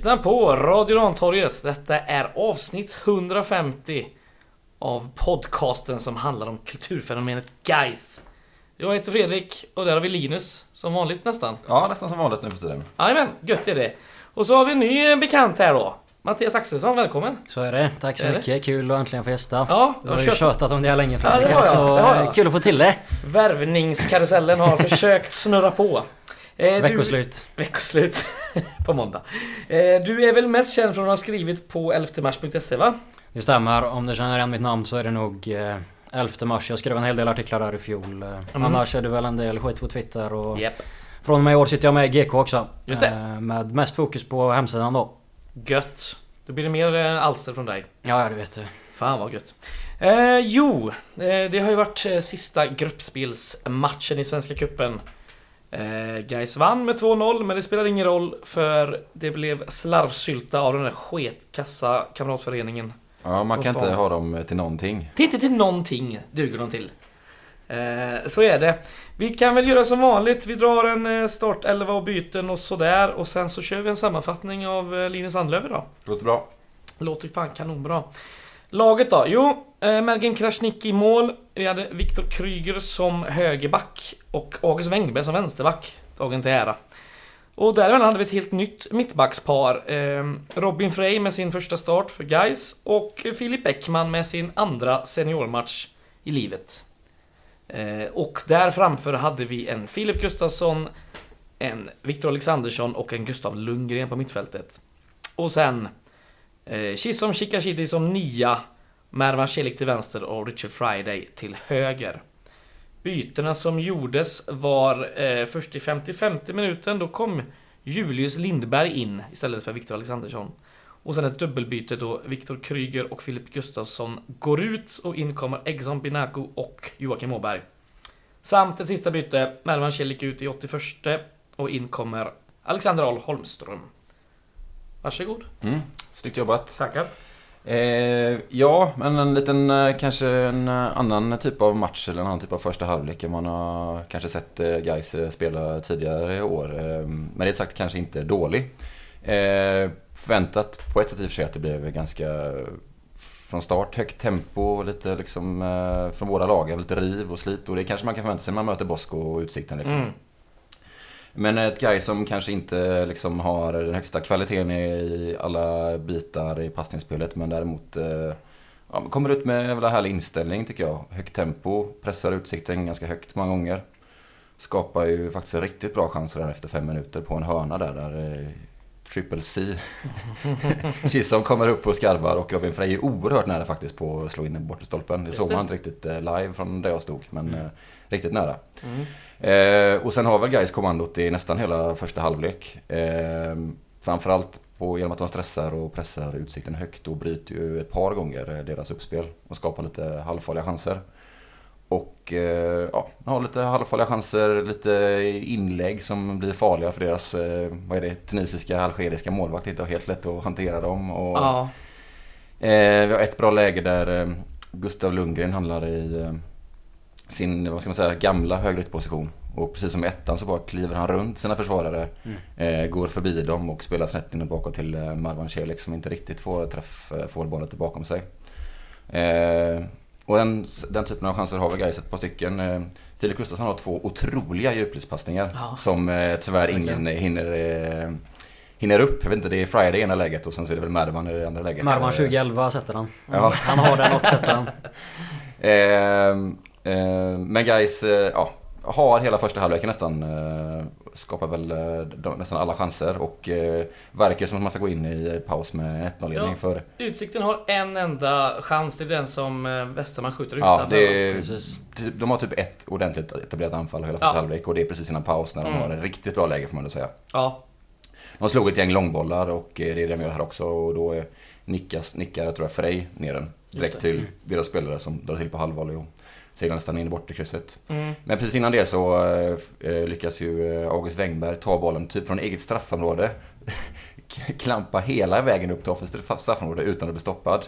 Lyssnar på Radio Rantorget. Detta är avsnitt 150 av podcasten som handlar om kulturfenomenet Guys. Jag heter Fredrik och där har vi Linus, som vanligt nästan. Ja, nästan som vanligt nu för tiden. Jajamän, gött är det. Och så har vi en ny bekant här då. Mattias Axelsson, välkommen! Så är det. Tack så Är det? mycket. Kul att äntligen få gästa. Ja, Du har ju kört- tjatat om det här länge Ja, det Fredrik. har jag. så Det har jag. eh, kul att få till det. Värvningskarusellen har försökt snurra på. Eh, du- Veckoslut. Veckoslut på måndag. Eh, du är väl mest känd från att ha skrivit på 11mars.se va? Det stämmer. Om du känner igen mitt namn så är det nog eh, 11 mars. Jag skrev en hel del artiklar där i fjol. Eh, Mm. Annars är det väl en del skit på Twitter och... Japp. Från och med i år sitter jag med i GK också. Just det. Eh, Med mest fokus på hemsidan då. Gött. Då blir det mer eh, alster från dig. Ja, det vet du. Fan vad gött. Eh, jo, det har ju varit sista gruppspelsmatchen i Svenska Cupen. Eh, Gais vann med 2-0, men det spelar ingen roll för det blev slarvsylta av den där sketkassa kamratföreningen. Ja, man kan inte ha dem till någonting. Det är inte till någonting duger de till. Eh, så är det. Vi kan väl göra som vanligt. Vi drar en eh, startelva och byten och sådär. Och sen så kör vi en sammanfattning av eh, Linus Sandlöv idag. Låter bra. Låter fan kanonbra. Laget då? Jo, eh, Mergen Krasniqi i mål. Vi hade Viktor Kryger som högerback och August Wengberg som vänsterback. Dagen till ära. Och däremellan hade vi ett helt nytt mittbackspar. Eh, Robin Frey med sin första start för Guys och Filip Bäckman med sin andra seniormatch i livet. Eh, och där framför hade vi en Filip Gustafsson, en Viktor Alexandersson och en Gustav Lundgren på mittfältet. Och sen Eh, Chisom Chikashidi som nia, Mervan Celik till vänster och Richard Friday till höger. Bytena som gjordes var eh, först i 55 minuten, då kom Julius Lindberg in istället för Viktor Alexandersson. Och sen ett dubbelbyte då Viktor Kryger och Filip Gustafsson går ut och in kommer Egson Binaku och Joakim Åberg. Samt ett sista byte, Mervan Celik ut i 81 och in kommer Alexander Ahl Holmström. Varsågod. Mm. Snyggt jobbat. Tackar. Eh, ja, men en liten eh, kanske en eh, annan typ av match eller en annan typ av första halvlek än man har kanske sett eh, Gais spela tidigare i år. Eh, men det sagt kanske inte dålig. Eh, förväntat på ett sätt i och för sig att det blev ganska från start högt tempo, lite liksom eh, från båda lagen, lite riv och slit och det kanske man kan förvänta sig när man möter Bosko och Utsikten liksom. Mm. Men ett guy som kanske inte liksom har den högsta kvaliteten i alla bitar i passningsspelet men däremot eh, ja, kommer ut med en jävla härlig inställning tycker jag. Högt tempo, pressar utsikten ganska högt många gånger. Skapar ju faktiskt en riktigt bra chans där efter fem minuter på en hörna där. där eh, Triple C. Chisholm kommer upp och skarvar och Robin Frey är oerhört nära faktiskt på att slå in den bortre stolpen. Det Just såg man inte riktigt eh, live från där jag stod men eh, riktigt nära. Mm. Eh, och sen har väl guys kommandot i nästan hela första halvlek. Eh, framförallt på, genom att de stressar och pressar utsikten högt och bryter ju ett par gånger eh, deras uppspel och skapar lite halvfarliga chanser. Och eh, ja, har lite halvfarliga chanser, lite inlägg som blir farliga för deras, eh, vad är det, tunisiska, algeriska målvakt. Det är inte helt lätt att hantera dem. Och, Ja, Eh, vi har ett bra läge där eh, Gustav Lundgren handlar i sin, vad ska man säga, gamla högerytterposition. Och precis som i ettan så bara kliver han runt sina försvarare. Eh, går förbi dem och spelar snett in och bakåt till eh, Marwan Celik som inte riktigt får träff, eh, får bollen bakom sig. Eh, och den, den typen av chanser har väl Gais ett par stycken. Eh, Filip Gustafsson har två otroliga djupledspassningar Ja. som eh, tyvärr ingen hinner, eh, hinner upp. Jag vet inte, det är Friday i ena läget och sen så är det väl Mervan i det andra läget. Marwan Eh, 2011 sätter han. Ja. Han har den och sätter den. Eh, eh, men guys, eh, ja, har hela första halvleken nästan. Eh, skapar väl eh, nästan alla chanser och eh, verkar som att man ska gå in i paus med 1-0-ledning Ja. för... Utsikten har en enda chans, det är den som eh, Westerman skjuter Ja, utanför. det är, Precis. de har typ ett ordentligt etablerat anfall hela Ja. första halvlek och det är precis innan paus när de Mm. har ett riktigt bra läge får man ändå säga. ja. De slog ett gäng långbollar och eh, det är det de gör här också och då eh, nickas, nickar jag tror jag Frej ner den direkt till Mm. deras spelare som drar till på halvvolley seglar nästan in i bortre krysset. Mm. Men precis innan det så eh, eh, lyckas ju eh, August Wengberg ta bollen typ från eget straffområde. Klampa hela vägen upp till offensivt straffområde utan att bli stoppad.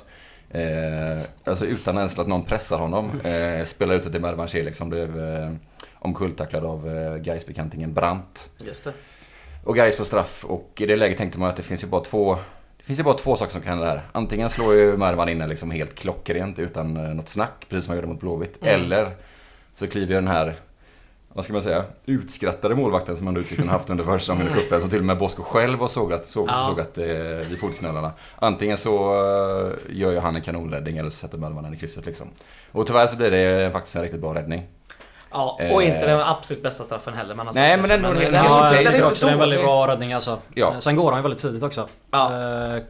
Eh, alltså utan ens att någon pressar honom. Eh, spelar ut det till Mervan Celik som blev eh, omkulltacklad av eh, Gais-bekantingen Brandt. Just det. Och Gais får straff och i det läget tänkte man att det finns ju bara två det finns ju bara två saker som kan hända här. Antingen slår ju Mervan inne liksom helt klockrent utan eh, något snack, precis som han gjorde mot Blåvitt. Mm. Eller så kliver ju den här, vad ska man säga, utskrattade målvakten som ändå Utsikten haft under försäsongen i cupen. Som till och med Bosko själv har sågat, såg, Ja. sågat eh, vid fotknölarna. Antingen så eh, gör ju han en kanonräddning eller så sätter Mervan den i krysset liksom. Och tyvärr så blir det faktiskt en riktigt bra räddning. Ja, Eh. och inte den absolut bästa straffen heller. Man har Nej, sagt men så, den är den helt Ja, okej. jag den är en väldigt bra räddning alltså. Ja. Eh, Sen går han ju väldigt tidigt också. Ja. Eh,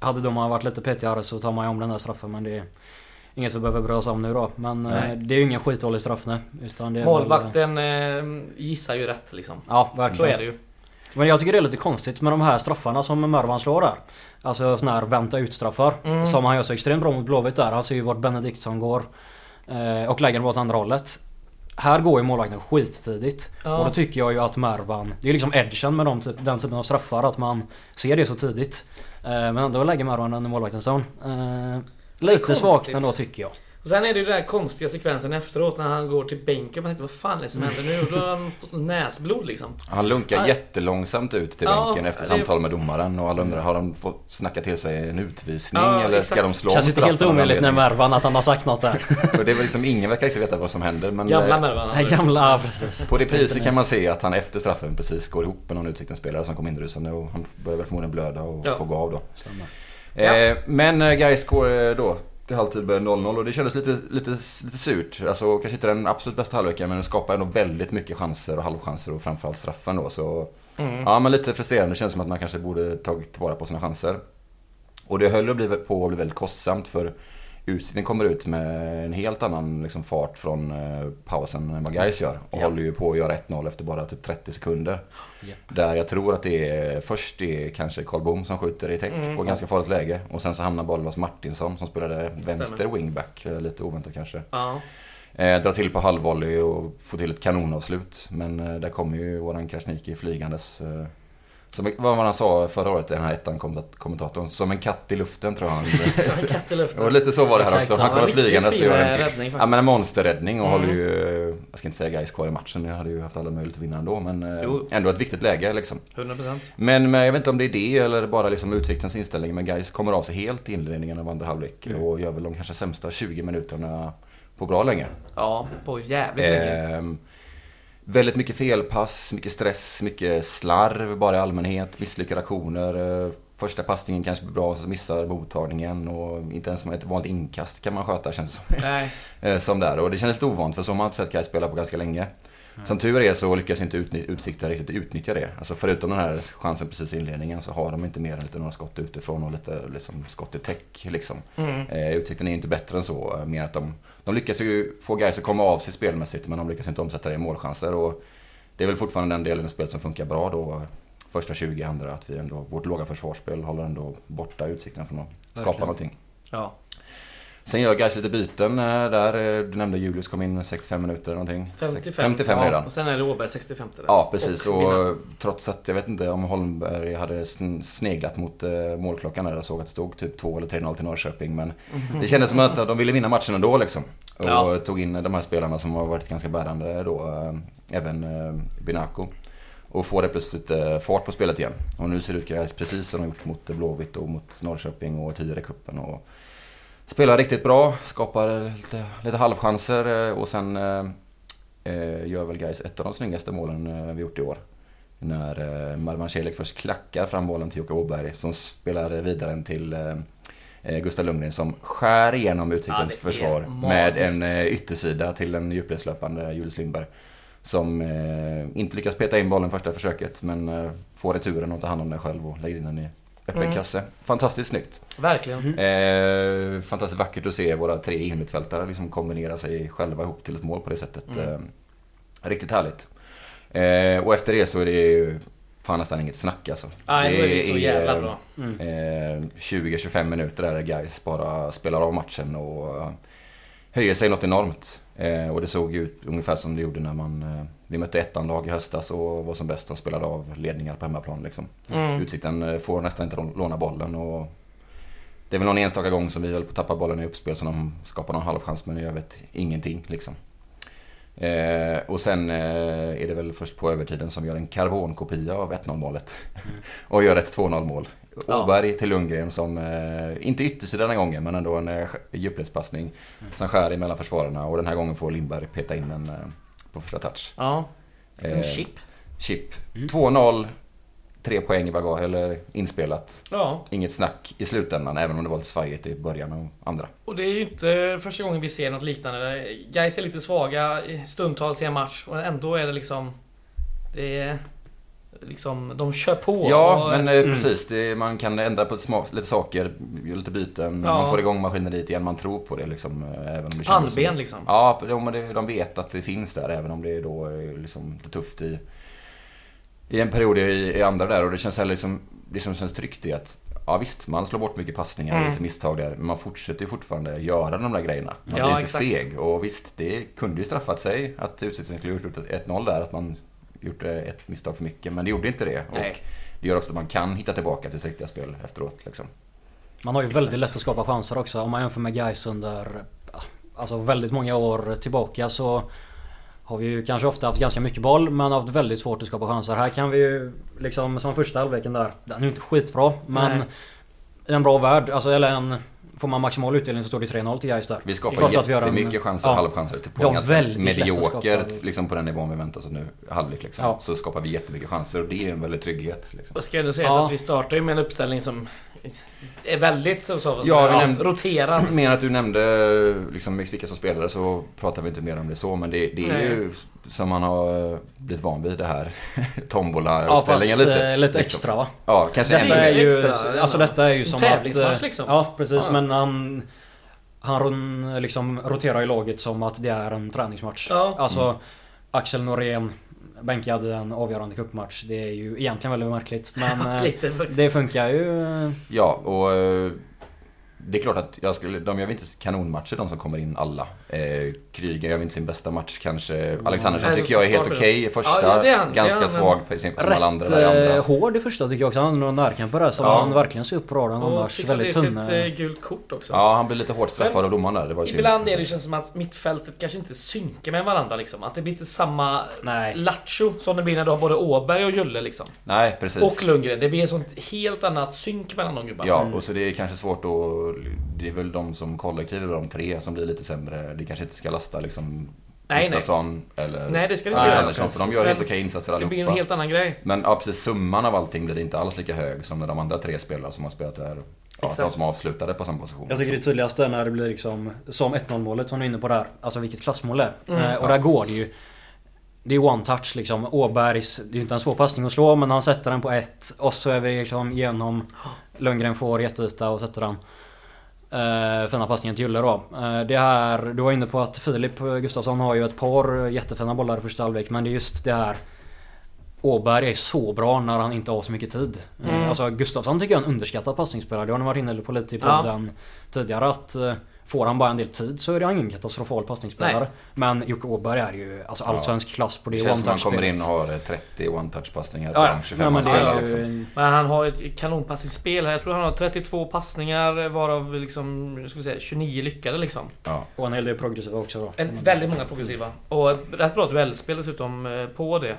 hade domaren varit lite petigare så tar man ju om den där straffen men det är inget vi behöver bry oss om nu då. Men eh, Nej. det är ju ingen skitdålig straff nu. Utan det är Väl, Målvakten eh, gissar ju rätt liksom. ja, Så verkligen. är det ju. Men jag tycker det är lite konstigt med de här straffarna som Mervan slår där. Alltså såna här vänta ut straffar. Mm. Som han gör så extremt bra mot Blåvitt där. Han ser ju vart Benediktsson går. Eh, och lägger den åt andra hållet. Här går ju målvakten skittidigt. Ja. Och då tycker jag ju att Mervan... Det är ju liksom edgen med de typ, den typen av straffar. Att man ser det så tidigt. Eh, men ändå lägger Mervan den i målvaktens zon. Eh, lite svagt ändå tycker jag. Och sen är det ju den där konstiga sekvensen efteråt när han går till bänken. Man tänkte vad fan är det som händer nu? Då har han fått näsblod liksom. Han lunkar Ja. jättelångsamt ut till Ja, bänken efter det- samtal med domaren och alla undrar, har de fått snacka till sig en utvisning Ja, eller exakt. ska de slå Känns inte helt omöjligt när? Mervan att han har sagt något där. Och det är väl liksom ingen verkar riktigt veta vad som händer men Gamla eh, Mervan. Nej, gamla, precis. på reprisen kan man se att han efter straffen precis går ihop med någon Utsikten-spelare som kom inrusande och han börjar väl förmodligen blöda och Ja. få gå av då. Ja. Eh, men eh, Gais går då till halvtid börjar 0-0 och det kändes lite, lite, lite surt. Alltså kanske inte den absolut bästa halvleken men den skapar ändå väldigt mycket chanser och halvchanser och framförallt straffen då. Så Mm. ja, men lite frustrerande. Det känns som att man kanske borde tagit tillvara på sina chanser. Och det höll att bli, på att bli väldigt kostsamt för Utsikten kommer ut med en helt annan liksom, fart från eh, pausen än vad Gais gör. Och Ja. håller ju på att göra 1-0 efter bara typ 30 sekunder. Japp. Där jag tror att det är först det är kanske Karl Bom som skjuter i täck Mm. på ganska farligt läge. Och sen så hamnar bollen hos Martinsson som spelade vänster wingback. eh, Lite oväntat kanske. Ja. Eh, drar till på halvvolley och får till ett kanonavslut. Men eh, där kommer ju våran Krasniqi flygandes. Eh, som, vad han sa förra året, den här ettan kommentatorn. Som en katt i luften tror jag han. Som en katt i luften. och lite så var det här Exakt också. så. Han kommer och fin, gör en, räddning ja, men en monsterräddning och Mm. håller ju, jag ska inte säga Gais kvar i matchen. Nu hade ju haft alla möjligheter att vinna ändå. Men eh, Jo. ändå ett viktigt läge liksom. 100%. Men men jag vet inte om det är det eller bara liksom Utsiktarens inställning. Men Gais kommer av sig helt i inledningen av andra halvlek. Mm. Och gör väl de kanske sämsta 20 minuterna på bra länge. Ja, på jävligt länge. Ehm, väldigt mycket felpass, mycket stress, mycket slarv bara i allmänhet. Misslyckade aktioner. Eh, Första passningen kanske blir bra, så missar mottagningen. Och inte ens ett vanligt inkast kan man sköta känns det som. Eh, som där. Och det känns lite ovant för så har man inte sett Gais spela på ganska länge. Som tur är så lyckas inte Utsikten riktigt utnyttja det. Alltså förutom den här chansen precis i inledningen så har de inte mer än lite några skott utifrån och lite liksom, skott i täck liksom. Mm. Eh, Utsikten är inte bättre än så. eh, Mer att de, de lyckas ju få Gais att komma av sig spelmässigt men de lyckas inte omsätta det i målchanser. Och det är väl fortfarande den delen av spelet som funkar bra då. Första 20, andra att vi ändå, vårt låga försvarsspel håller ändå borta Utsikten från att skapa Verkligen. någonting. Ja. Sen gör Gais lite byten eh, där. eh, Du nämnde Julius kom in 65 minuter någonting. 55. 55 ja, redan. Och sen är det Åberg 65 där. Ja, precis. Och, mina. trots att jag vet inte om Holmberg hade sn- sneglat mot eh, målklockan där. Jag såg att det stod typ 2 eller 3-0 till Norrköping. Men det kändes som att de ville vinna matchen ändå liksom. Och Ja. tog in de här spelarna som har varit ganska bärande då. Även Binaco. Och får det plötsligt fart på spelet igen. Och nu ser det ut precis som de gjort mot Blåvitt och mot Norrköping och tidigare i cupen. Och spelar riktigt bra, skapar lite, lite halvchanser eh, och sen eh, eh, gör väl Gais ett av de snyggaste målen eh, vi gjort i år. När eh, Marwan Celik först klackar fram bollen till Jocke Åberg som spelar vidare den till eh, Gustav Lundgren som skär igenom Utsiktens Ja, försvar med en eh, yttersida till en djupledslöpande Julius Lindberg. Som eh, inte lyckas peta in bollen första försöket men eh, får returen och tar hand om den själv och lägger in den i öppen Mm. kasse. Fantastiskt snyggt. Verkligen. Eh, fantastiskt vackert att se våra tre innermittfältare liksom kombinera sig själva ihop till ett mål på det sättet. Mm. Eh, riktigt härligt. Eh, och efter det så är det ju fan nästan inget snack alltså. Nej, det är så är, jävla eh, bra. Mm. Eh, 20-25 minuter där guys bara spelar av matchen och eh, höjer sig något enormt. Eh, och det såg ju ut ungefär som det gjorde när man, eh, vi mötte ettan-lag i höstas och var som bäst och spelade av ledningar på hemmaplan. Liksom. Mm. Utsikten eh, får nästan inte låna bollen och det är väl någon enstaka gång som vi höll på att tappa bollen i uppspel så de skapar någon halvchans men i övrigt ingenting liksom. Eh, och sen eh, är det väl först på övertiden som vi gör en karbonkopia av 1-0 målet. och gör ett 2-0 mål. Ja. Åberg till Lundgren som, eh, inte yttersida den här gången, men ändå en eh, djupledspassning. Som skär emellan försvararna och den här gången får Lindberg peta in en eh, på första touch. Ja. En Eh, chip. Chip. Mm. 2-0, tre poäng i bagage, eller inspelat. Ja. Inget snack i slutändan, även om det var lite svajigt i början och andra. Och det är ju inte första gången vi ser något liknande. Gais är lite svaga i stundtals i en match och ändå är det liksom... Det är... Liksom, de kör på. Ja, och, men eh, Mm. precis. Det, man kan ändra på smak, lite saker, göra lite byten. Ja. Man får igång maskineriet igen, man tror på det liksom. eh, Även om det känns Pannben som- liksom. Ja, det, de vet att det finns där, även om det är då eh, liksom lite tufft i, i en period i, i andra där. Och det känns heller liksom, det som känns tryggt är att Ja visst, man slår bort mycket passningar och Mm. lite misstag där. Men man fortsätter ju fortfarande göra de där grejerna. Man Ja, blir inte exakt. feg. Och visst, det kunde ju straffat sig att Utsikten skulle gjort ett 1-0 där. Att man gjort eh, ett misstag för mycket. Men det gjorde inte det. Nej. Och det gör också att man kan hitta tillbaka till sitt riktiga spel efteråt. Liksom. Man har ju Exakt. väldigt lätt att skapa chanser också. Om man jämför med guys under alltså väldigt många år tillbaka så har vi ju kanske ofta haft ganska mycket boll men haft väldigt svårt att skapa chanser. Här kan vi ju liksom som första halvleken där. Den är ju inte skitbra men Nej. i en bra värld. Alltså eller en... Får man maximal utdelning så står det 3-0 till guys där. Vi skapar Trots att vi har en- jättemycket chanser, ja. halvchanser. Till ganska väldigt mediokert, liksom på den nivån vi väntar oss nu, halvlek liksom. Ja. Så skapar vi jättemycket chanser och det är en väldig trygghet. Liksom. Och ska det sägas Ja. att vi startar ju med en uppställning som är väldigt så, så Ja, vi nämnde- roterad. Mer att du nämnde liksom, vilka som spelade så pratar vi inte mer om det så. Men det, det är Nej. ju som man har blivit van vid det här Ja tombola-uppställningen fast lite, lite liksom. extra va? Ja, kanske Detta är ju, extra, alltså detta är ju som att... eh, liksom. Ja precis Ja. men han... Han liksom roterar i laget som att det är en träningsmatch. Ja. Alltså Mm. Axel Norén bänkad i en avgörande cupmatch. Det är ju egentligen väldigt märkligt men... eh, Lite det funkar ju. Ja, och eh, det är klart att jag skulle, de gör väl inte kanonmatcher de som kommer in alla. Eh, Kryger gör inte sin bästa match kanske. Alexandersson Nej, tycker jag är helt okej i första. ja, han. Ganska han, svag på sin, som alla andra Rätt där i andra. eh, hård i första tycker jag också. Han hade några närkamper där som Ja. han verkligen ser upp på raden Och annars. Väldigt tunna. sitt eh, gult kort också. Ja, han blir lite hårt straffad av domaren där. Det var. Ibland är det känns som att mittfältet kanske inte synkar med varandra liksom. Att det blir inte samma Nej. lattjo som det blir när du har både Åberg och Julle liksom. Nej, precis. Och Lundgren. Det blir ett sånt helt annat synk mellan de gubbarna. Ja, och så det är kanske svårt att... Det är väl de som kollektiv, de tre, som blir lite sämre. Det kanske inte ska lasta liksom Nej, nej. Gustafsson eller Nej, det ska det inte göra. för de gör helt okej insatser Det blir en allihopa. helt annan grej. Men ja, precis, summan av allting blir inte alls lika hög som när de andra tre spelarna som har spelat där. Ja, Exakt. de som avslutade på samma position. Jag tycker det tydligaste är när det blir liksom som 1-0 målet som du är inne på där. Alltså vilket klassmål det är. Mm. Eh, och där går det ju. Det är one touch liksom. Åbergs, det är ju inte en svår passning att slå men han sätter den på ett. Och så är vi liksom genom Lundgren får jätteyta och sätter den. Uh, fina passningen till Julle då. Eh, det här, du var inne på att Filip Gustafsson har ju ett par jättefina bollar i första halvlek men det är just det här Åberg är så bra när han inte har så mycket tid. Eh, Mm. Alltså Gustafsson tycker jag är en underskattad passningsspelare. Det har ni varit inne på lite i Ja. podden tidigare att eh, Får han bara en del tid så är det ingen katastrofal passningsspelare. Nej. Men Jocke Åberg är ju alltså allsvensk klass på det Det känns som han kommer in och har 30 one-touch-passningar på Ja, de ja. 25 Nej, men han spelar. Liksom. Men han har ett kanonpassningsspel här. Jag tror han har 32 passningar varav liksom, ska vi säga, 29 lyckade liksom. Ja. Och en hel del progressiva också då. En, väldigt många progressiva. Och ett rätt bra duellspel dessutom eh, på det.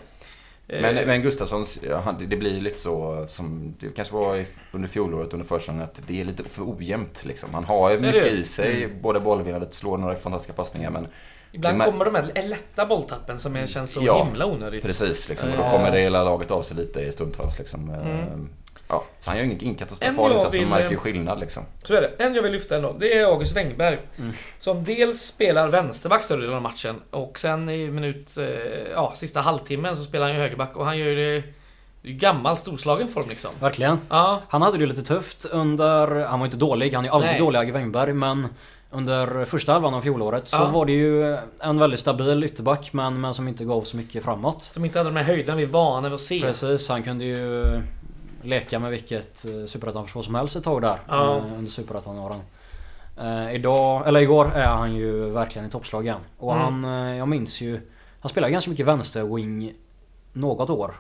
Eh, Men, men Gustafssons, det blir lite så som det kanske var under fjolåret, under försäsongen, att det är lite för ojämnt liksom. Han har ju mycket i sig, både bollvinnandet, slår några fantastiska passningar men Ibland kommer de här lätta bolltappen som känns så Ja, himla onödigt. precis liksom. Och då Ja. kommer det hela laget av sig lite i stundtals liksom. Mm. Ja, så han gör ingen, ingen En katastrofal jag insats, men vill, man märker ju eh, skillnad liksom. Så är det. En jag vill lyfta ändå. Det är August Wengberg. Mm. Som dels spelar vänsterback större delen av matchen. Och sen i minut... eh, Ja, sista halvtimmen så spelar han ju högerback. Och han gör ju det... Ju gammal storslagen form liksom. Verkligen. Ja. Han hade det ju lite tufft under... Han var inte dålig, han är ju aldrig Nej. dålig Agge Wengberg men under första halvan av fjolåret så Ja. var det ju en väldigt stabil ytterback men, men som inte gav så mycket framåt. Som inte hade de här höjderna vi är vana vid att se. Precis, han kunde ju leka med vilket eh, superettan-försvar som helst ett tag där. Ja. eh, Under superettan-åren. Eh, idag, eller igår är han ju verkligen i toppslag igen. Och Mm. han, jag minns ju... Han spelade ganska mycket vänster-wing något år.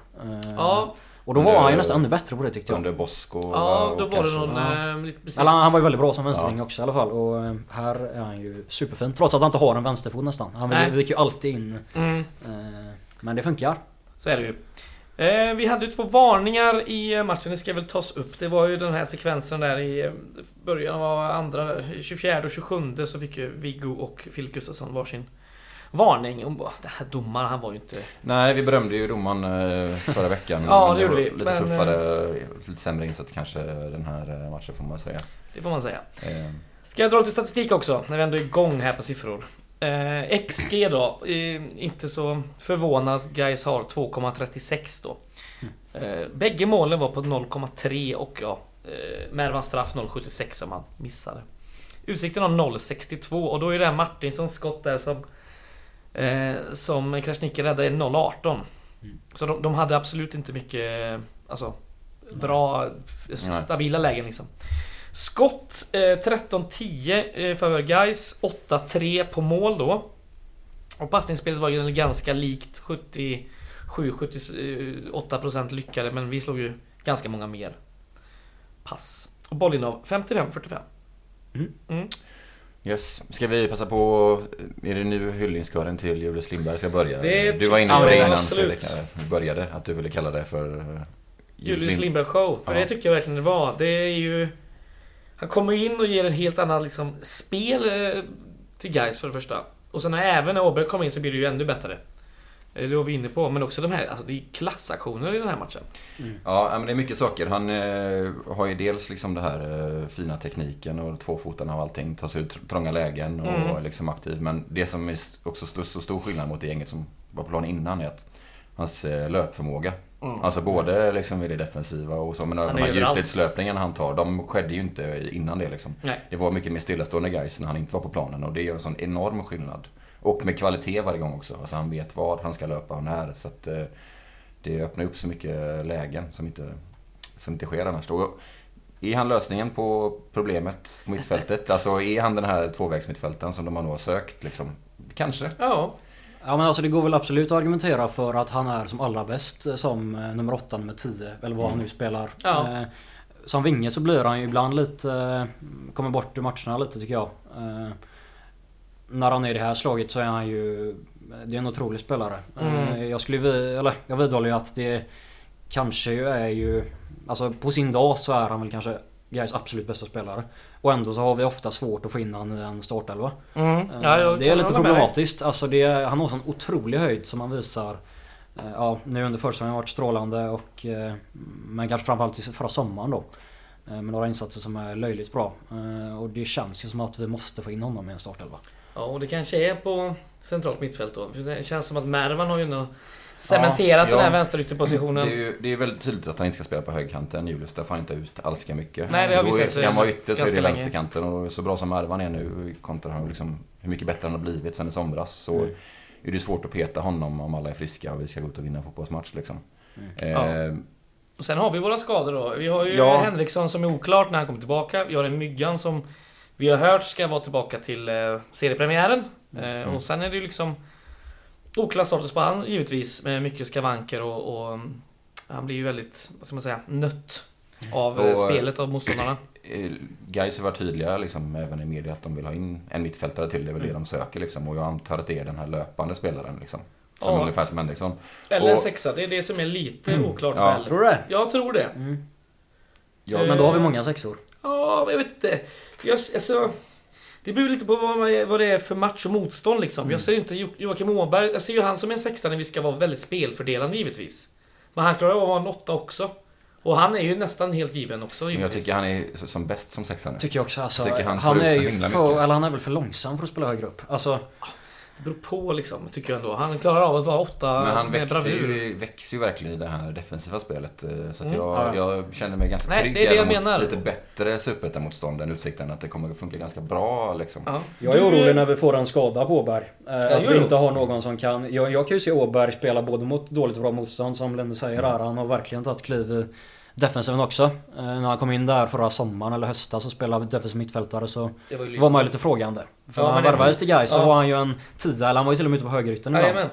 Ja. Och då var Under- han ju nästan ännu bättre på det tyckte jag. Under Bosko Ja, då och var det kanske- någon... Ja. lite precis. Eller han var ju väldigt bra som vänstervinge också i alla fall. Och här är han ju superfin. Trots att han inte har en vänsterfot nästan. Han Nej. viker ju alltid in. Mm. Men det funkar. Så är det ju. Eh, vi hade ju två varningar i matchen, det ska väl tas upp. Det var ju den här sekvensen där i eh, början av andra, 24 och 27 så fick ju Viggo och Filip Gustafsson varsin varning. Och bara, Den här domaren, han var ju inte... Nej, vi berömde ju domaren eh, förra veckan. Ja, det gjorde vi, Lite men, tuffare, lite sämre insats kanske den här matchen får man säga. Det får man säga. Eh, Ska jag dra lite statistik också, när vi ändå är igång här på siffror. Eh, XG då, eh, inte så förvånad Gais har 2,36 då. Eh, bägge målen var på 0,3 och ja, eh, Mervans straff 0,76 som han missade. Utsikten har 0,62 och då är det här Martinssons skott där som eh, Som Krasniqi räddade är 0,18. Så de, de hade absolut inte mycket eh, Alltså Bra, Nej. stabila lägen liksom. Skott eh, 13-10 eh, för Guys 8-3 på mål då. Och passningsspelet var ju ganska likt 77-78% lyckade men vi slog ju ganska många mer pass. Och bollinnehav 55-45. Mm. Mm. Yes. Ska vi passa på... Är det nu hyllningskören till Julius Lindberg ska börja? Det du var inne på det innan. Fredrik, började. Att du ville kalla det för... eh, Julius Lind- Lindberg show. För Ja. det tycker jag verkligen det var. Det är ju... Han kommer in och ger en helt annan liksom, spel eh, till guys för det första. Och sen när även när Åberg kommer in så blir det ju ännu bättre. Eh, Det var vi inne på. Men också de här, alltså det är klassaktioner i den här matchen. Ja, men det är mycket saker. Han eh, har ju dels liksom det här eh, fina tekniken och tvåfotarna och allting. Tar sig ut tr- trånga lägen och Mm. är liksom aktiv. Men det som är också st- så stor skillnad mot det gänget som var på plan innan är att hans eh, löpförmåga. Mm. Alltså både liksom i det defensiva och så. Men Han de är här djupledslöpningarna han tar, de skedde ju inte innan det liksom. Nej. Det var mycket mer stillastående guys när han inte var på planen och det gör en sån enorm skillnad. Och med kvalitet varje gång också. Alltså han vet vad han ska löpa och när. Så att eh, det öppnar upp så mycket lägen som inte, som inte sker annars. Och är han lösningen på problemet på mittfältet? Alltså är han den här tvåvägsmittfältaren som de har nog har sökt liksom? Kanske. Ja. Ja men alltså det går väl absolut att argumentera för att han är som allra bäst eh, som eh, nummer 8, nummer 10 eller vad han nu spelar. Ja. Eh, Som vinge så blir han ju ibland lite... Kommer bort ur matcherna lite tycker jag. När han är i det här slaget så är han ju... Det är en otrolig spelare. Mm. Jag skulle eller jag vidhåller ju att det kanske ju är ju... Alltså på sin dag så är han väl kanske Gais absolut bästa spelare. Och ändå så har vi ofta svårt att få in han i en startelva. Mm. Eh, ja det är lite problematiskt. Alltså det, han har sån otrolig höjd som han visar. eh, Ja, nu under försäsongen har han varit strålande och... eh, Men kanske framförallt förra sommaren då. Med några insatser som är löjligt bra. Och det känns ju som att vi måste få in honom i en startelva. Ja, och det kanske är på centralt mittfält då. För det känns som att Mervan har ju nog cementerat Ja, den här ja. vänsterytterpositionen. Det är ju det är väldigt tydligt att han inte ska spela på högerkanten. Julius, där får han inte ut alls lika mycket. Nej, det har vi sett Ska han vara ytter så är det vänsterkanten och så bra som Mervan är nu kontra han liksom hur mycket bättre han har blivit sen i somras så Mm. är det svårt att peta honom om alla är friska och vi ska gå ut och vinna en fotbollsmatch liksom. Mm. Eh, Och sen har vi våra skador då. Vi har ju Ja. Henriksson som är oklart när han kommer tillbaka. Vi har en Myggan som vi har hört ska vara tillbaka till eh, seriepremiären. Eh, Mm. Och sen är det ju liksom oklar status på han givetvis med mycket skavanker och, och mm, han blir ju väldigt, vad ska man säga, nött av eh, Och, spelet av motståndarna. Eh, Gais har varit tydliga liksom, även i media att de vill ha in en mittfältare till. Det är väl det Mm. de söker liksom. Och jag antar att det är den här löpande spelaren liksom. Som Ja. ungefär som Henriksson. Eller en sexa, det är det som är lite Mm. oklart Ja. väl. Tror du det? Jag tror det. Mm. Ja, Men då har vi många sexor. Ja, men jag vet inte. Jag, alltså, det beror lite på vad, man, vad det är för match och motstånd liksom. Mm. Jag ser inte Jo- Joakim Åberg, jag ser ju han som en sexa när vi ska vara väldigt spelfördelande givetvis. Men han klarar av att vara en åtta också. Och han är ju nästan helt given också Men jag givetvis. tycker han är som bäst som sexa nu. Tycker jag också. Alltså, Jag tycker han han, är ju för, mycket. eller han är väl för långsam för att spela högre upp. Alltså, Det beror på liksom, tycker jag ändå. Han klarar av att vara åtta Men han med växer ju, växer ju verkligen i det här defensiva spelet. eh, Så att Mm. jag, Ja. jag känner mig ganska Nej, trygg det är det jag menar. lite bättre superettan-motstånd än Utsikten. Att det kommer att funka ganska bra liksom. Ja. Jag är orolig när vi får en skada på Åberg. Eh, att vi inte har någon som kan... Jag, jag kan ju se Åberg spela både mot dåligt och bra motstånd som Linde säger här. Han har verkligen tagit kliv i defensiven också. Eh, när han kom in där förra sommaren eller hösten så spelade defensiv mittfältare så Det var ju var man ju lite frågande. För Ja, när han värvades till Gais så ja. var han ju en tia, eller han var ju till och med ute på högerytten ibland. Jajamän.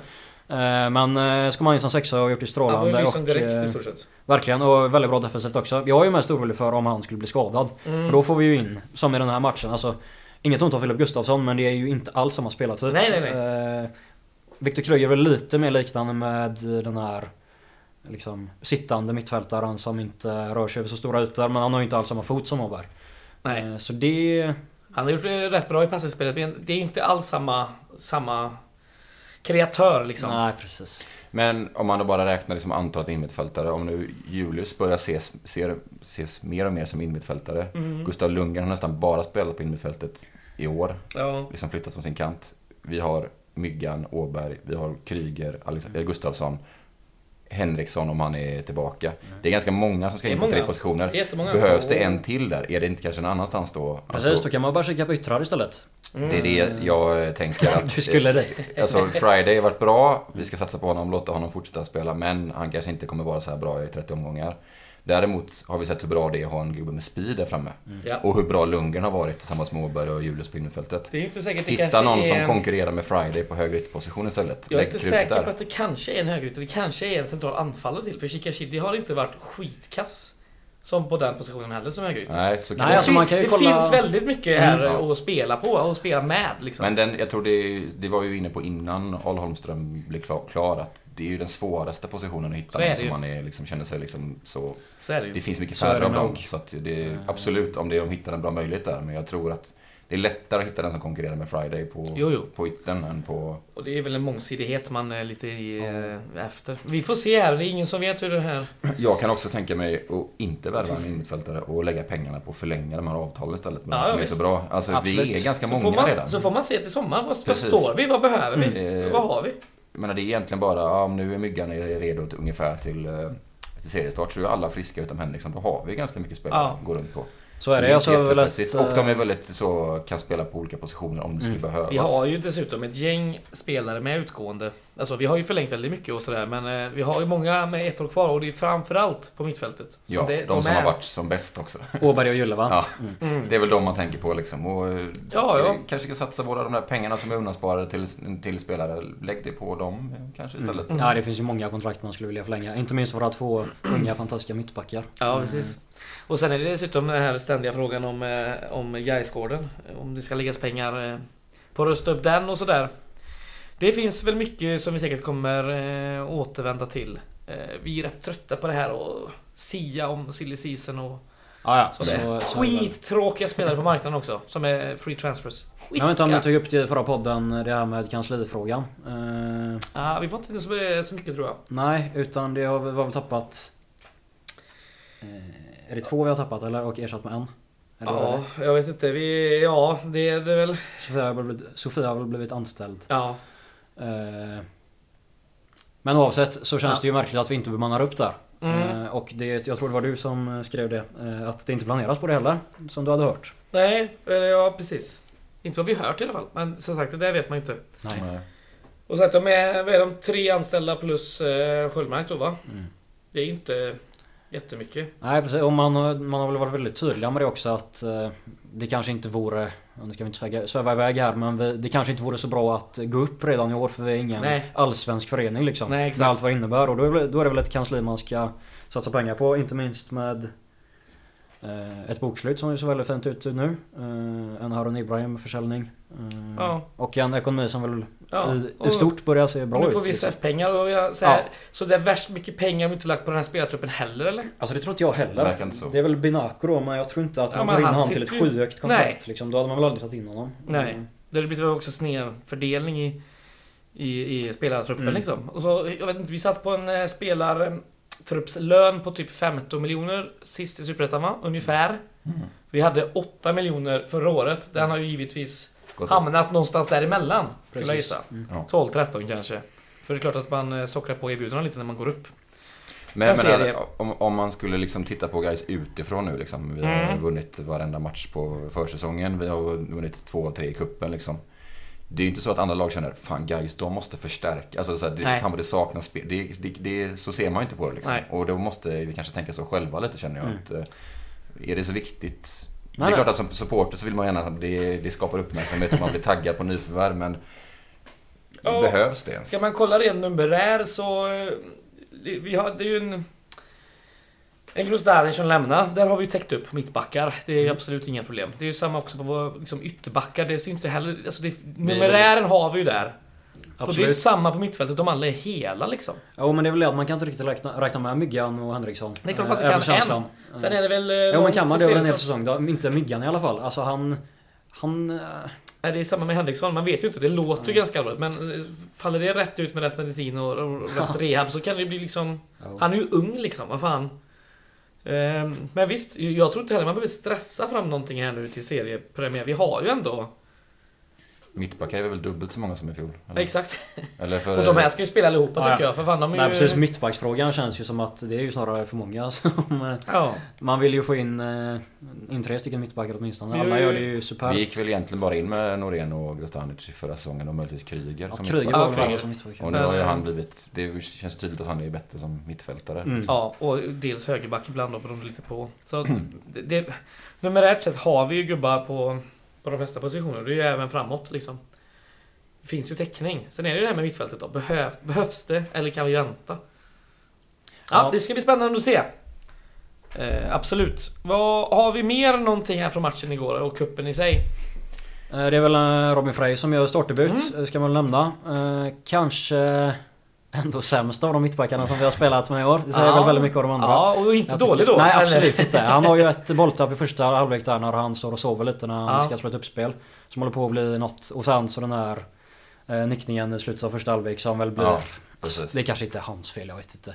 Eh, Men eh, ska man in som sexa och gjort det Han var ju strålande liksom direkt eh, i stort sett. Verkligen, och väldigt bra defensivt också. Jag är ju mest orolig för om han skulle bli skadad. Mm. För då får vi ju in, som i den här matchen, alltså Inget ont om Filip Gustafsson men det är ju inte alls samma spelartyp. Nej, nej, nej. Eh, Viktor Krüger är väl lite mer liknande med den här liksom, sittande mittfältaren som inte rör sig över så stora ytor men han har ju inte alls samma fot som Åberg. Nej. Eh, så det... Han har gjort det rätt bra i passningsspelet men det är inte alls samma, samma kreatör liksom. Nej precis. Men om man då bara räknar liksom antalet innermittfältare. Om nu Julius börjar ses, ser, ses mer och mer som innermittfältare. Mm. Gustav Lundgren har nästan bara spelat på innermittfältet i år. Ja. Liksom flyttat från sin kant. Vi har Myggan, Åberg, vi har Kryger, Alex Mm. eh, Gustafsson. Henriksson om han är tillbaka. Det är ganska många som ska in på tre positioner. Jättemånga. Behövs det en till där? Är det inte kanske någon annanstans då? Precis, Alltså, då kan man bara kika på yttrar istället. Mm. det är det jag tänker att... Du skulle dit. Alltså Friday har varit bra, vi ska satsa på honom, låta honom fortsätta spela, men han kanske inte kommer vara så här bra i 30 omgångar. Däremot har vi sett hur bra det är att ha en gubbe med speed där framme. Ja. Och hur bra Lundgren har varit tillsammans med Åberg och Julius på innerfältet. Det är inte säkert det Hitta kanske någon är... som konkurrerar med Friday på högre ytterposition istället. Jag är Lägg inte säker där. på att det kanske är en högerytter. Det kanske är en central anfallare till. För Shikashidi har inte varit skitkass. Som på den positionen heller som högerytter. Nej, så kan Nej, det alltså man kan ju det kolla- finns väldigt mycket här Mm, ja. att spela på och spela med liksom. Men den, jag tror det, det var ju inne på innan Al Holmström blev klar, klar att det är ju den svåraste positionen att hitta Så är någon det som man är, liksom, känner sig liksom så... så är det ju. Det finns mycket färre av dem. Så att det är Mm. absolut om det är de hittar en bra möjlighet där. Men jag tror att det är lättare att hitta den som konkurrerar med Friday på, Jo, jo. på yttern än på... Och det är väl en mångsidighet man är lite i, eh, efter. Vi får se här. Det är ingen som vet hur det här... Jag kan också tänka mig att inte värva en innermittfältare och lägga pengarna på att förlänga de här avtalen istället med Ja, de som ja, är visst. så bra. Alltså Absolut. vi är ganska Så många man, redan. så får man se till sommaren. Vad, vad Precis. står vi? Vad behöver vi? Mm. Vad har vi? Jag menar det är egentligen bara, ja, om nu är Myggan redo till, ungefär till, eh, till seriestart så är alla friska utom Henriksson. Då har vi ganska mycket spelare Ja. att gå runt på. Så är det. Alltså, väl jättestressigt. ett, och de är eh, väldigt så, kan spela på olika positioner om det skulle Mm. behövas. Vi har ju dessutom ett gäng spelare med utgående. Alltså vi har ju förlängt väldigt mycket och sådär men eh, vi har ju många med ett år kvar och det är framförallt på mittfältet. Ja, det, de, som är- har varit som bäst också. Åberg och Gylle va? Ja. Mm. Det är väl de man tänker på liksom. Och, eh, Ja, ja. Kanske ska satsa våra de där pengarna som är undansparade till, till spelare. Lägg det på dem eh, kanske istället. Ja, det finns ju många kontrakt man skulle vilja förlänga. Inte minst våra två unga fantastiska mittbackar. Ja, precis. Och sen är det dessutom den här ständiga frågan om, om Gaisgården. Om det ska läggas pengar på att rusta upp den och sådär. Det finns väl mycket som vi säkert kommer eh, återvända till. Eh, vi är rätt trötta på det här och sia om silly season och Ja, ja. så, Så, så, Skittråkiga spelare på marknaden också. Som är free transfers. jag vet inte om ni tog upp det i förra podden, det här med kanslifrågan. Eh, Ja, vi får inte så, så mycket tror jag. nej, utan det har vi väl tappat... Eh, är det två vi har tappat eller och ersatt med en? Eller Ja, jag vet inte. Vi, ja, det är det väl. Sofia har, väl blivit, Sofia har väl blivit anställd. Ja. Eh, men oavsett så känns Ja. det ju märkligt att vi inte bemannar upp där. Mm. Eh, och det, jag tror det var du som skrev det. eh, att det inte planeras på det heller. Som du hade hört. Nej, eller ja precis. Inte vad vi hört i alla fall. Men som sagt, det där vet man ju inte. Nej. Nej. Och sagt, de är, vad är de? Tre anställda plus eh, Sköldmark då va? Mm. Det är ju inte jättemycket. Nej precis, och man, har- man har väl varit väldigt tydliga med det också att eh, det kanske inte vore, nu ska vi inte sväva, iväg här, men det kanske inte vore så bra att gå upp redan i år för vi är ingen Nej. allsvensk förening liksom. Nej, exakt. med allt vad det innebär och då är, då är det väl ett kansli man ska satsa pengar på, inte minst med ett bokslut som ser väldigt fint ut nu. Eh, en Harun Ibrahim försäljning. Eh, Ja. Och en ekonomi som väl Ja. i, i stort börjar se bra och nu ut. får vi liksom. SF-pengar och jag, så, här, Ja. så det är värst mycket pengar vi inte lagt på den här spelartruppen heller eller? Alltså det tror inte jag heller. Så. Det är väl Binaco då, men jag tror inte att Ja, man tar in honom till ett ju- skyhögt kontrakt. Nej. Liksom. Då hade man väl aldrig tagit in honom. Nej. Mm. Det hade blivit också snedfördelning i, i, i spelartruppen Mm. liksom. Och så, jag vet inte, vi satt på en eh, spelartruppslön på typ 15 miljoner sist i Superettan va? Ungefär. Mm. Vi hade 8 miljoner förra året. Den har ju givetvis Gott. hamnat någonstans däremellan. Skulle jag gissa. Mm. Ja. 12-13 kanske. För det är klart att man eh, sockrar på erbjudandena lite när man går upp. Men Jag menar, det. om, om man skulle liksom titta på guys utifrån nu liksom. Vi har Mm. vunnit varenda match på försäsongen. Vi har vunnit två, tre i kuppen liksom. Det är ju inte så att andra lag känner Fan guys, de måste förstärka. Alltså så här, det, Nej. fan vad det saknas spel. Det, det, det, så ser man ju inte på det liksom. Nej. Och då måste vi kanske tänka så själva lite känner jag. Mm. Att, eh, är det så viktigt? det Nej, är klart att som supporter så vill man gärna, det, det skapar uppmärksamhet och man blir taggad på nyförvärv men Ja. Behövs det ens? Ska man kolla ren numerär så... eh, Vi har, det är ju en... En Grosdanic som lämnar, där har vi ju täckt upp mittbackar. Det är ju absolut inga problem. Det är ju samma också på våra liksom, ytterbackar. Det ser inte heller... Alltså det, numerären har vi ju där. Och det är Absolut. samma på mittfältet, de alla är hela liksom. Jo men det är väl det man kan inte riktigt räkna, räkna med Myggan och Henriksson. Det är klart att Eh, man över kan känslan. Sen är det väl... eh, Jo men kan man det över en hel säsong då? Inte Myggan i alla fall. Alltså han... Han... eh, Nej, det är samma med Henriksson. Man vet ju inte. Det låter ju Nej. ganska allvarligt. Men faller det rätt ut med rätt medicin och, och rätt rehab så kan det bli liksom... Han är ju ung liksom, vad fan. Ehm, men visst, jag tror inte heller man behöver stressa fram någonting här nu till seriepremiär. Vi har ju ändå... Mittbackar är väl dubbelt så många som i fjol? Eller, Exakt. eller för, Och de här ska ju spela allihopa Ja, tycker jag. För fan, de är Nej ju... precis, mittbacksfrågan känns ju som att det är ju snarare för många som... eh, Ja. Man vill ju få in, eh, in tre stycken mittbackar åtminstone. Alla gör det ju superbt. Vi gick väl egentligen bara in med Norén och Grostanic i förra säsongen och möjligtvis Kryger Ja, som Kryger mittback. var Ja, som mittback. Och nu har ju han blivit... Det känns tydligt att han är bättre som mittfältare. Mm. Ja, och dels högerback ibland då beroende lite på. Så att det, det, numerärt sett har vi ju gubbar på, på de flesta positioner. Det är ju även framåt liksom. Det finns ju täckning. Sen är det ju det här med mittfältet då. Behöv, behövs det eller kan vi vänta? Ja, Ja. det ska bli spännande att se. Eh, absolut. Vad, har vi mer någonting här från matchen igår och kuppen i sig? Eh, Det är väl eh, Robin Frey som gör startdebut, Mm. eh, ska man nämna. Kanske ändå sämst av de mittbackarna som vi har spelat med i år. Det säger Ja. väl väldigt mycket av de andra. Ja, och inte Jag tycker- dålig då. Nej absolut inte. Han har ju ett bolltapp i första halvlek där när han står och sover lite när han Ja. ska spela ett uppspel. Som håller på att bli något. Och sen så den här eh, nickningen i slutet av första halvlek som väl blir... Ja, precis. Det kanske inte är hans fel, jag vet inte.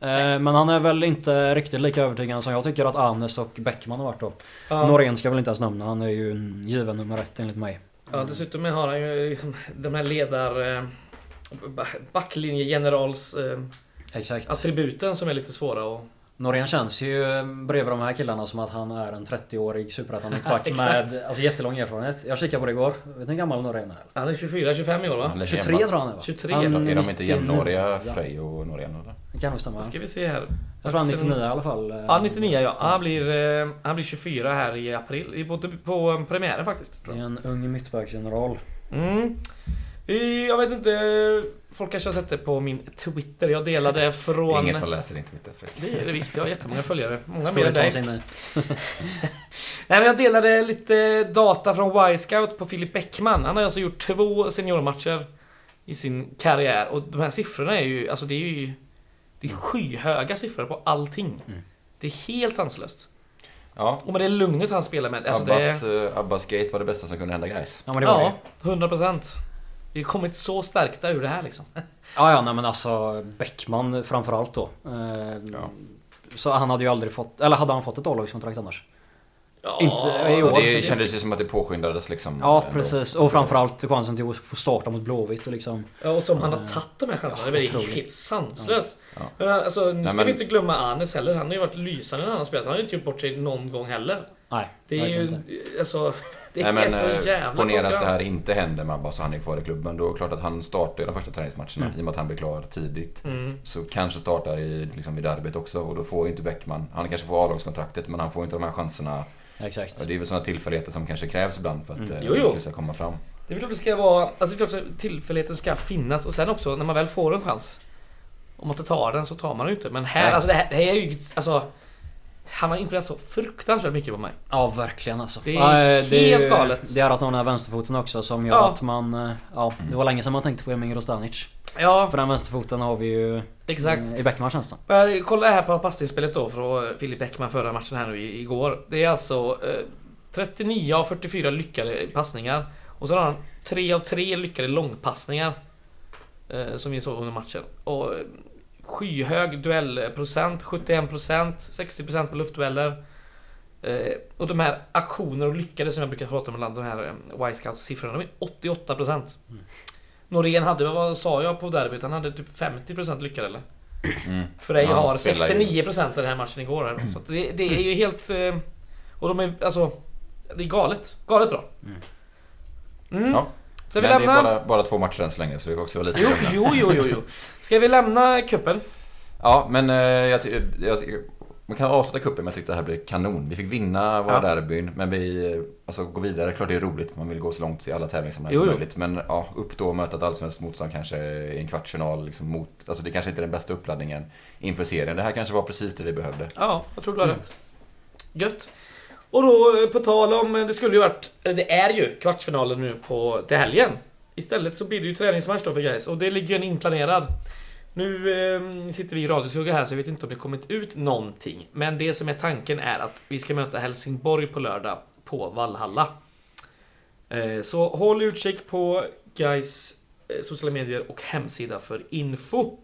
Eh, Men han är väl inte riktigt lika övertygande som jag tycker att Anes och Bäckman har varit då. Ja. Norén ska väl inte ens nämna, han är ju en given nummer ett enligt mig. Ja, dessutom har han ju liksom de här ledar... eh, ba- Backlinjegenerals eh, Exakt. attributen som är lite svåra att... Norén känns ju bredvid de här killarna som att han är en 30-årig superettan mittback Exakt. med alltså, jättelång erfarenhet. Jag kikade på det igår. Vet ni hur gammal Norén är? Han är 24-25 i år va? Han är 23 hemma. tror jag han är va? 23 Han. Är de inte 99. jämnåriga, Ja, Frey och Norén eller? Det kan nog stämma. Då ska vi se här. Jag tror han är 99 i alla fall. eh. Ja, 99 ja. Han blir, eh, han blir 24 här i april. I- På, på premiären faktiskt. Det är en ung mittbacksgeneral. Mm. Jag vet inte, folk kanske har sett det på min Twitter. Jag delade från... Ingen som läser din Twitter Fredrik. Det är det visst, jag har jättemånga följare. Många mer det än dig. Nej men jag delade lite data från Y-scout på Filip Bäckman. Han har alltså gjort två seniormatcher i sin karriär. Och de här siffrorna är ju, alltså det är ju... Det är skyhöga siffror på allting. Mm. Det är helt sanslöst. Ja, Och med det lugnet han spelar med. Alltså det Abbas, är, eh, Abbas Gate var det bästa som kunde hända guys. Ja men det var Ja, det 100%. Vi har kommit så stärkta ur det här liksom. Ja ja nej men alltså Bäckman framförallt då. Eh, Ja. Så han hade ju aldrig fått, eller hade han fått ett A-lagskontrakt annars? Ja, Inte i år. Det kändes ju som att det påskyndades liksom. Ja ändå. precis, och framförallt chansen till att få starta mot Blåvitt och liksom Ja, och som han har Eh, tagit de här chanserna. Det är otroligt. helt sanslöst. Ja. Men alltså, nu Nej, ska men- vi inte glömma Anes heller. Han har ju varit lysande när han har spelat. Han har ju inte gjort bort sig någon gång heller. Nej, Det är ju... inte. Alltså... Det Nej men är så eh, jävla ponera att det här inte händer med Abbas och han är kvar i klubben. Då är det klart att han startar de första träningsmatcherna Mm. i och med att han blir klar tidigt. Mm. Så kanske startar i, liksom, i derbyt också och då får ju inte Bäckman, han kanske får A-lagskontraktet men han får inte de här chanserna. Exakt. Och det är väl sådana tillfälligheter som kanske krävs ibland för att Mm. eh, Jo, ska komma fram. Det är väl klart det ska vara... Alltså det är klart att tillfälligheten ska finnas och sen också när man väl får en chans. Om man inte tar den så tar man den ju inte. Men här, Nej. alltså det här, det här är ju... Alltså... Han har imponerat så fruktansvärt mycket på mig. Ja verkligen alltså. Det är Ja, helt ju- galet. Det är att han har vänsterfoten också som gör Ja. att man... eh, Ja, det var länge sedan man tänkte på Emil Rostanic. Ja, För den vänsterfoten har vi ju exakt. eh, i Bäckman känns det Men kolla här på passningsspelet då från Filip Bäckman förra matchen här nu i- igår. Det är alltså eh, 39 av 44 lyckade passningar. Och så har han 3 av 3 lyckade långpassningar. Eh, som vi såg under matchen. Och skyhög duellprocent, 71%, 60% på luftdueller. Eh, och de här aktioner och lyckade som jag brukar prata om ibland, de här eh, Y-scout-siffrorna, de är 88%. Norén hade, vad sa jag på derbyt? Han hade typ 50% lyckade eller? Mm. Frej Ja, har spelar ju- 69% i den här matchen igår. Här. Så det, det är ju helt... eh, Och de är alltså... Det är galet. Galet bra. Mm. Mm. Ja. Ska vi Men det är lämna... bara, bara två matcher än så länge så vi får också vara lite Jo, jo, jo, jo, jo. Ska vi lämna kuppen? Ja, men eh, jag, jag, man kan avsluta cupen men jag tyckte det här blev kanon. Vi fick vinna våra Ja. derbyn, men vi alltså, gå vidare. Klart det är roligt, man vill gå så långt i alla tävlingssammanhang som möjligt. Men ja, upp då och möta ett allsvenskt motstånd kanske i en kvartsfinal liksom, mot... Alltså det kanske inte är den bästa uppladdningen inför serien. Det här kanske var precis det vi behövde. Ja, jag tror du har rätt. Gött. Och då eh, på tal om, eh, det skulle ju varit, det är ju kvartsfinalen nu på, till helgen. Istället så blir det ju träningsmatch då för guys och det ligger ju en inplanerad. Nu eh, sitter vi i radioskugga här så jag vet inte om det kommit ut någonting. Men det som är tanken är att vi ska möta Helsingborg på lördag på Vallhalla. Eh, så håll utkik på guys eh, sociala medier och hemsida för info.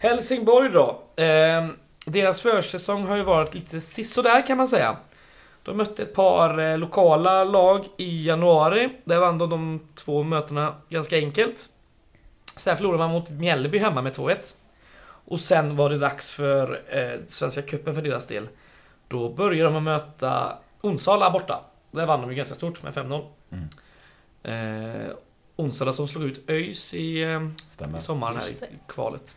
Helsingborg då. Eh, deras försäsong har ju varit lite sisådär kan man säga. De mötte ett par eh, lokala lag i januari. Där vann de de två mötena ganska enkelt. Sen förlorade man mot Mjällby hemma med 2-1. Och sen var det dags för eh, Svenska Cupen för deras del. Då började de att möta Onsala borta. Där vann de ju ganska stort med 5-0. Eh, Onsala som slog ut ÖIS i, eh, i sommaren här i kvalet.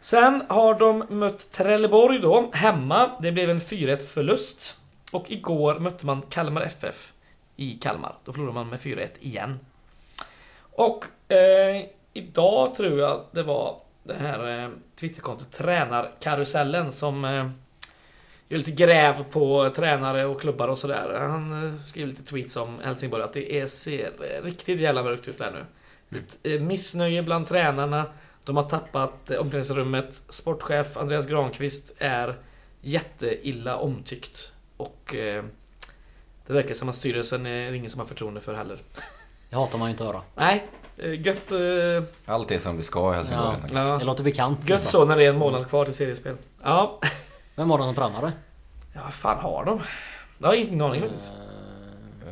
Sen har de mött Trelleborg då, hemma. Det blev en 4-1 förlust. Och igår mötte man Kalmar FF i Kalmar. Då förlorade man med 4-1 igen. Och eh, idag tror jag det var det här eh, Twitterkontot Tränarkarusellen som eh, gör lite gräv på tränare och klubbar och sådär. Han eh, skriver lite tweets om Helsingborg att det är, ser eh, riktigt jävla mörkt ut där nu. Ett eh, missnöje bland tränarna. De har tappat eh, omklädningsrummet. Sportchef Andreas Granqvist är jätteilla omtyckt. Och eh, det verkar som att styrelsen är ingen som har förtroende för heller. Det hatar man ju inte att höra. Nej, eh, gött, eh, Allt är som det ska i Helsingborg Ja. helt enkelt. ja, Det låter bekant. gött nästan. så när det är en månad kvar till seriespel. Ja, Vem var det som tränade? ja vad fan har de? Jag har ingen aning faktiskt.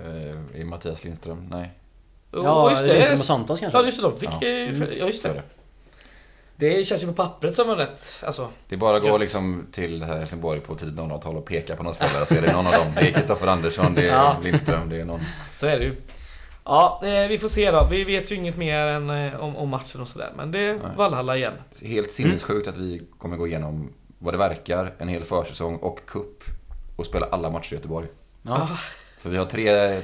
Eh, I Mattias Lindström? Nej. Ja, just det är det. liksom Santos kanske? Ja, just det. De fick... Ja. eh, Ja, just är det. Det. Känns ju på pappret som en rätt... Alltså, Det är bara att gå liksom till Helsingborg på tidigt 00-tal och peka på någon spelare så är det någon av dem. Det är Kristoffer Andersson, det är Ja. Lindström, det är någon. så är det ju. Ja, eh, vi får se då. Vi vet ju inget mer än eh, om, om matchen och sådär. Men det är Nej. Valhalla igen. Helt sinnessjukt att vi kommer gå igenom vad det verkar, en hel försäsong och cup och spela alla matcher i Göteborg. Ja. För vi har tre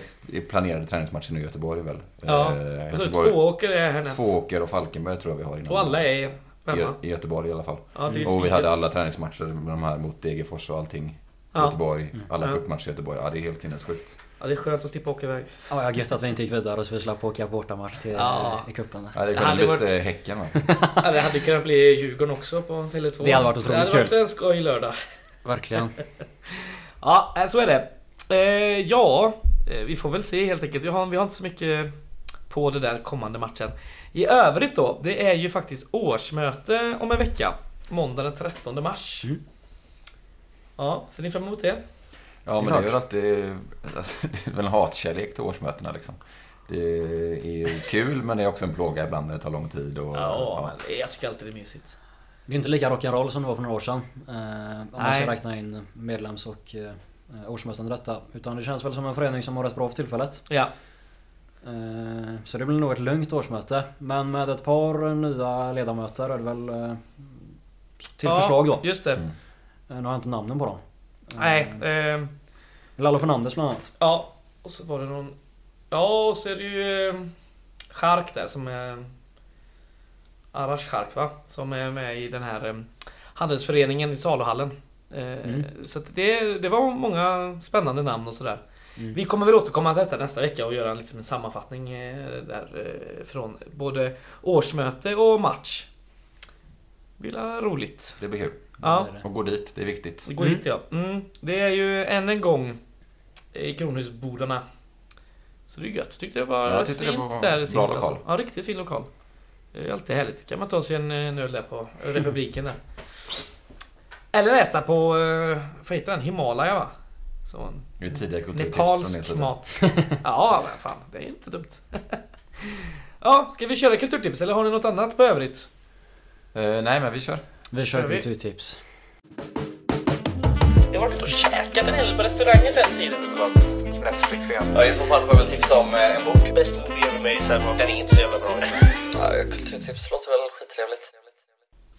planerade träningsmatcher nu i Göteborg väl? Ja. Eh, Helsingborg, två åker är härnäst. Tvååker och Falkenberg tror jag vi har innan. Och alla är I, hemma. I Göteborg i alla fall. Ja, det är ju Och vi hade alla träningsmatcher med de här mot Degerfors och allting. Ja. Göteborg, alla Ja. cupmatcher i Göteborg. Ja, det är helt sinnessjukt. ja, det är skönt att slippa åka iväg. Ja, jag gött att vi inte gick vidare så vi slapp åka bortamatch till Ja. i cupen. Ja, det Det kunde hade blivit varit- eh, Häcken va? Ja, det hade kunnat bli Djurgården också på Tele2. Det hade varit otroligt Det hade varit en skoj lördag. Verkligen. Ja, eh, så är det. Eh, ja, eh, vi får väl se helt enkelt. Vi har, vi har inte så mycket på det där kommande matchen. I övrigt då, det är ju faktiskt årsmöte om en vecka. Måndag den 13 mars. Mm. Ja, ser ni fram emot det? Ja, men det är väl alltid... Alltså, det är väl en hatkärlek till årsmötena liksom. Det är ju kul, men det är också en plåga ibland när det tar lång tid. Och, Ja, men jag tycker alltid det är mysigt. Det är inte lika rock'n'roll som det var för några år sedan. Eh, om man Nej. ska räkna in medlems och eh, årsmöten i detta. Utan det känns väl som en förening som har rätt bra för tillfället. Ja, Eh, så det blir nog ett lugnt årsmöte. Men med ett par nya ledamöter är det väl eh, till ja, förslag då. Just det. Mm. Eh, nu har jag inte namnen på dem. Eh, Nej, eh, Lalo Fernandes bland annat. ja. Och så var det någon... Ja, och så är det ju eh, Chark där som är... Arash Chark va? Som är med i den här eh, handelsföreningen i saluhallen. Eh, Mm. Så det, det var många spännande namn och sådär. Mm. Vi kommer väl återkomma till detta nästa vecka och göra en liten sammanfattning eh, där eh, från både årsmöte och match. Det blir roligt. Det blir kul. Ja. Och gå dit, det är viktigt. Går Mm. dit ja. Mm. Det är ju än en gång i Kronhusbodarna. Så det är gött. Tyckte det var rätt fint det var där sist lokal. alltså. Ja, riktigt fin lokal. Det är alltid härligt. Kan man ta sig en öl där på Republiken där. Eller äta på, vad heter den? Himalaya va? Så en Det är tidiga Nepalsk från mat. Ja, men fan. Det är inte dumt. Ja, ska vi köra kulturtips eller har ni något annat på övrigt? Eh, nej, men vi kör. Vi kör Kör vi? kulturtips. Jag har varit och käkat en hel del på restauranger sen tiden. Netflix igen. Ja, I så fall får jag väl tipsa om eh, en bok. Bäst movie ever made, sen den är inte så jävla bra. Ja, kulturtips låter väl skittrevligt.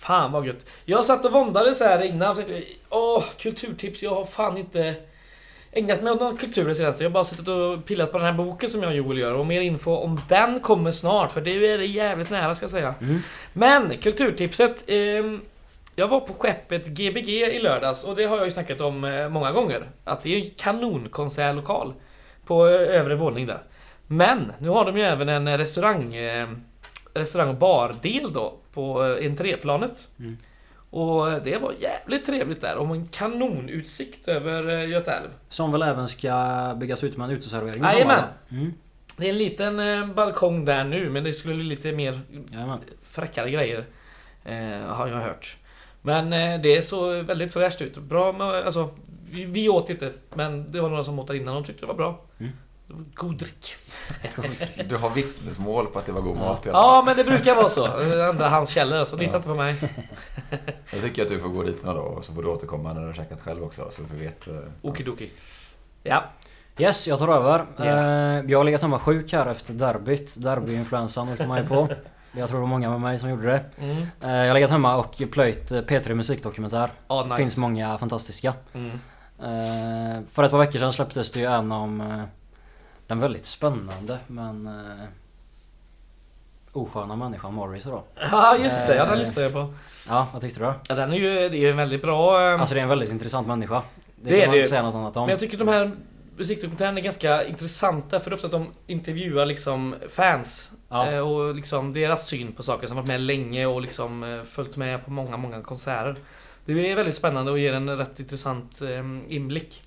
Fan vad gött. Jag satt och våndade så här innan. och tänkte, Åh, kulturtips. Jag har fan inte ägnat mig åt någon kultur det senaste. Jag har bara suttit och pillat på den här boken som jag och Joel gör. Och mer info om den kommer snart. För det är jävligt nära ska jag säga. Mm. Men kulturtipset. ehm, jag var på skeppet Gbg i lördags och det har jag ju snackat om eh, många gånger. Att det är en kanonkonsertlokal. På eh, övre våning där. Men nu har de ju även en restaurang eh, Restaurang och bardel då på eh, entréplanet. Mm. Och det var jävligt trevligt där och en kanonutsikt över eh, Göta älv. Som väl även ska byggas ut med en uteservering Jajamän. Mm. Det är en liten eh, balkong där nu men det skulle bli lite mer Jajamän. fräckare grejer. Eh, har jag hört. Men eh, det såg väldigt fräscht ut. Bra med, alltså, vi, vi åt inte men det var några som åt där innan och tyckte det var bra. Mm. God dryck. Du har vittnesmål på att det var god mat Ja men det brukar vara så. Andra hans källor så lita Ja. inte på mig. Jag tycker att du får gå dit några dagar och så får du återkomma när du har käkat själv också så vi vet. eh, Okidoki. Ja. Yes, jag tar över. Eh, jag har legat hemma sjuk här efter derbyt. Derbyinfluensan åkte man ju på. Jag tror det var många med mig som gjorde det. Mm. Eh, jag har legat hemma och plöjt eh, P3 musikdokumentär. Ja, nice. finns många fantastiska. Mm. För ett par veckor sedan släpptes det ju en om den väldigt spännande men eh, osköna människan Morris då. Ja just det, ja, den Eh. lyssnade jag på. Ja, vad tyckte du då? Ja, den är ju, det är ju en väldigt bra... eh, Alltså det är en väldigt intressant människa. Det, Det är kan man det inte ju. säga något annat om. Men jag tycker de här musikdokumentärerna är ganska intressanta för det är ofta att de intervjuar liksom fans. Ja. eh, Och liksom deras syn på saker som varit med länge och liksom eh, följt med på många, många konserter. Det är väldigt spännande och ger en rätt intressant eh, inblick.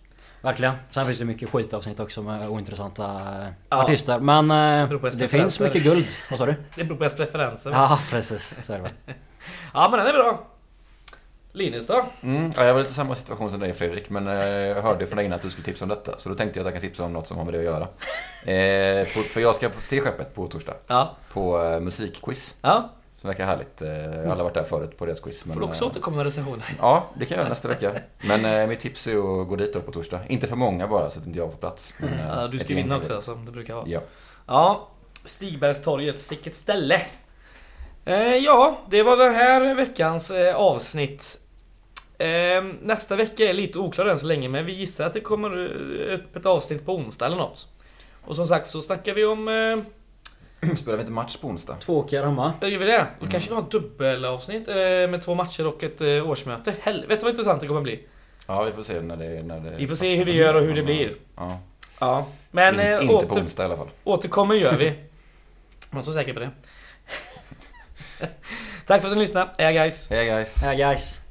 Verkligen. Sen finns det mycket skitavsnitt också med ointressanta Ja. artister. Men eh, det finns mycket guld. Vad sa du? Det beror på ens preferenser. Ja, precis. Så är det. Ja men den är bra. Linus då? Mm, ja, jag var lite i samma situation som dig Fredrik, men eh, jag hörde från dig innan att du skulle tipsa om detta. Så då tänkte jag att jag kan tipsa om något som har med det att göra. Eh, på, för jag ska till skeppet på torsdag, Ja. på eh, musikquiz. Ja, Som verkar härligt. Eh, jag har aldrig varit där förut på deras quiz. får du också eh, återkomma med recensioner. Ja, det kan jag göra nästa vecka. Men eh, mitt tips är att gå dit då på torsdag. Inte för många bara, så att inte jag får plats. Men, Ja, du ska vinna också som det brukar vara. Ja. Ja, Stigbergstorget, vilket ställe! Eh, ja, det var den här veckans eh, avsnitt. Eh, nästa vecka är lite oklar än så länge, men vi gissar att det kommer upp ett avsnitt på onsdag eller något. Och som sagt så snackar vi om... Spelar vi inte match på onsdag? Två åkare hemma. ja, gör vi det? Då kanske vi har ett dubbelavsnitt eh, med två matcher och ett eh, årsmöte. Helvete vad intressant det kommer bli. Ja, vi får se när det... När det Vi får se hur vi gör och hur det blir. Ja. Ja, men inte eh, inte på åter, onsdag i alla fall. återkommer gör vi. Jag är så säker på det. Tack för att ni lyssnade. Hej guys! Hej guys! Ja, guys.